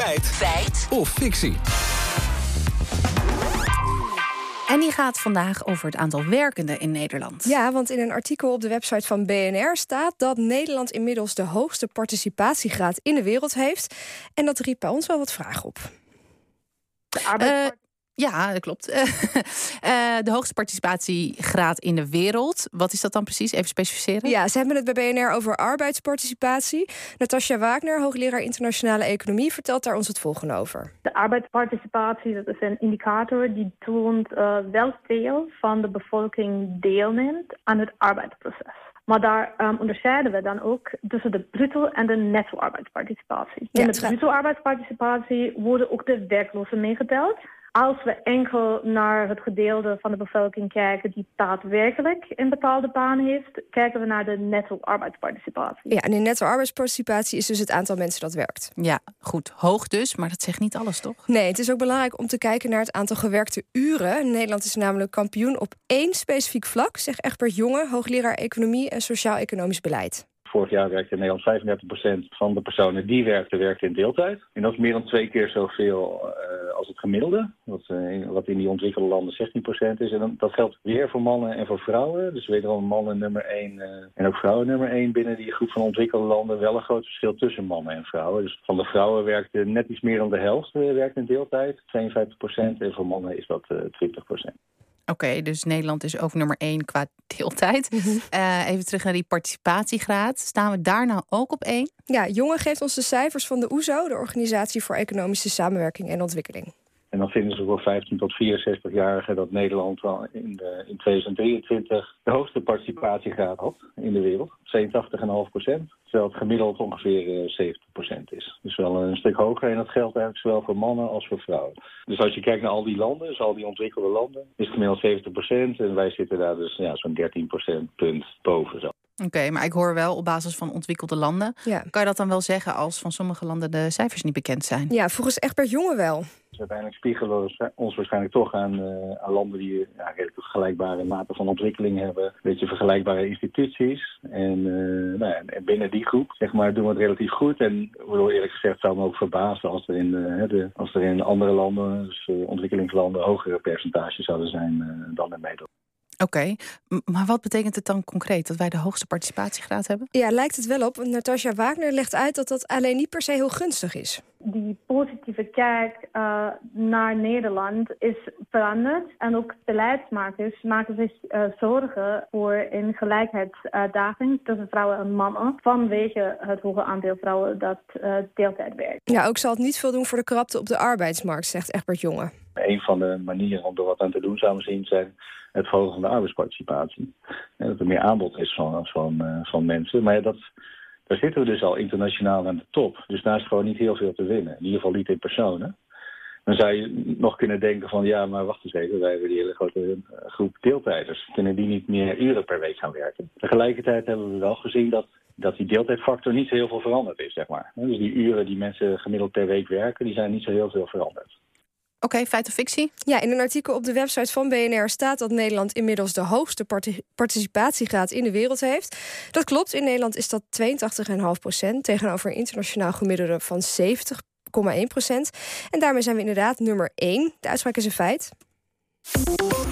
Feit. Feit. Of fictie. En die gaat vandaag over het aantal werkenden in Nederland. Ja, want in een artikel op de website van BNR staat dat Nederland inmiddels de hoogste participatiegraad in de wereld heeft. En dat riep bij ons wel wat vragen op. De arbeidsmarkt. Ja, dat klopt. Eh, de hoogste participatiegraad in de wereld. Wat is dat dan precies? Even specificeren. Ja, ze hebben het bij BNR over arbeidsparticipatie. Natasja Wagner, hoogleraar internationale economie, vertelt daar ons het volgende over. De arbeidsparticipatie dat is een indicator die toont uh, welveel van de bevolking deelneemt aan het arbeidsproces. Maar daar um, onderscheiden we dan ook tussen de bruto en de netto-arbeidsparticipatie. In de bruto-arbeidsparticipatie worden ook de werklozen meegeteld. Als we enkel naar het gedeelte van de bevolking kijken die daadwerkelijk een betaalde baan heeft, kijken we naar de netto-arbeidsparticipatie. Ja, en in netto-arbeidsparticipatie is dus het aantal mensen dat werkt. Ja, goed. Hoog dus, maar dat zegt niet alles, toch? Nee, het is ook belangrijk om te kijken naar het aantal gewerkte uren. Nederland is namelijk kampioen op één specifiek vlak, zegt Egbert Jonge, hoogleraar economie en sociaal-economisch beleid. Vorig jaar werkte in Nederland 35% van de personen die werkten, werkten in deeltijd. En dat is meer dan twee keer zoveel uh, als het gemiddelde. Wat, uh, wat, in die ontwikkelde landen 16% is. En dan, dat geldt weer voor mannen en voor vrouwen. Dus wederom mannen nummer 1 uh, en ook vrouwen nummer 1 binnen die groep van ontwikkelde landen. Wel een groot verschil tussen mannen en vrouwen. Dus van de vrouwen werkte net iets meer dan de helft werkt in deeltijd. 52% en voor mannen is dat 20%. Oké, dus Nederland is ook nummer één qua deeltijd. uh, even terug naar die participatiegraad. Staan we daar nou ook op één? Ja, Jongen geeft ons de cijfers van de OESO, de Organisatie voor Economische Samenwerking en Ontwikkeling. En dan vinden ze voor 15 tot 64-jarigen dat Nederland wel in, de, in 2023 de hoogste participatiegraad had in de wereld. 87,5 procent. Terwijl het gemiddeld ongeveer 70 procent is. Dus wel een stuk hoger en dat geldt eigenlijk zowel voor mannen als voor vrouwen. Dus als je kijkt naar al die landen, dus al die ontwikkelde landen, is het gemiddeld 70 procent. En wij zitten daar dus ja, zo'n 13 procentpunt boven. Zo. Oké, okay, maar ik hoor wel op basis van ontwikkelde landen. Ja. Kan je dat dan wel zeggen als van sommige landen de cijfers niet bekend zijn? Ja, volgens Egbert Jonge wel. Uiteindelijk spiegelen we ons waarschijnlijk toch aan, uh, aan landen die ja, redelijk vergelijkbare mate van ontwikkeling hebben. Een beetje vergelijkbare instituties. En, uh, nou, en binnen die groep zeg maar, doen we het relatief goed. En eerlijk gezegd zou me ook verbazen als er in, uh, de, als er in andere landen, dus ontwikkelingslanden, hogere percentages zouden zijn dan in Nederland. Oké, okay. maar wat betekent het dan concreet dat wij de hoogste participatiegraad hebben? Ja, lijkt het wel op. Natasja Wagner legt uit dat dat alleen niet per se heel gunstig is. Die positieve kijk uh, naar Nederland is veranderd. En ook beleidsmakers maken zich uh, zorgen voor een gelijkheidsuitdaging tussen vrouwen en mannen. Vanwege het hoge aandeel vrouwen dat uh, deeltijd werkt. Ja, ook zal het niet veel doen voor de krapte op de arbeidsmarkt, zegt Egbert Jonge. Een van de manieren om er wat aan te doen zou misschien zijn het verhogen van de arbeidsparticipatie. Dat er meer aanbod is van, van, uh, van mensen. Maar ja, dat, daar zitten we dus al internationaal aan de top. Dus daar is gewoon niet heel veel te winnen. In ieder geval niet in personen. Dan zou je nog kunnen denken van ja, maar wacht eens even. Wij hebben die hele grote groep deeltijders. Kunnen die niet meer uren per week gaan werken? Tegelijkertijd hebben we wel gezien dat dat die deeltijdfactor niet heel veel veranderd is, zeg maar. Dus die uren die mensen gemiddeld per week werken, die zijn niet zo heel veel veranderd. Oké, feit of fictie? Ja, in een artikel op de website van BNR staat dat Nederland inmiddels de hoogste participatiegraad in de wereld heeft. Dat klopt, in Nederland is dat 82,5 procent tegenover een internationaal gemiddelde van 70,1 procent. En daarmee zijn we inderdaad nummer 1. De uitspraak is een feit.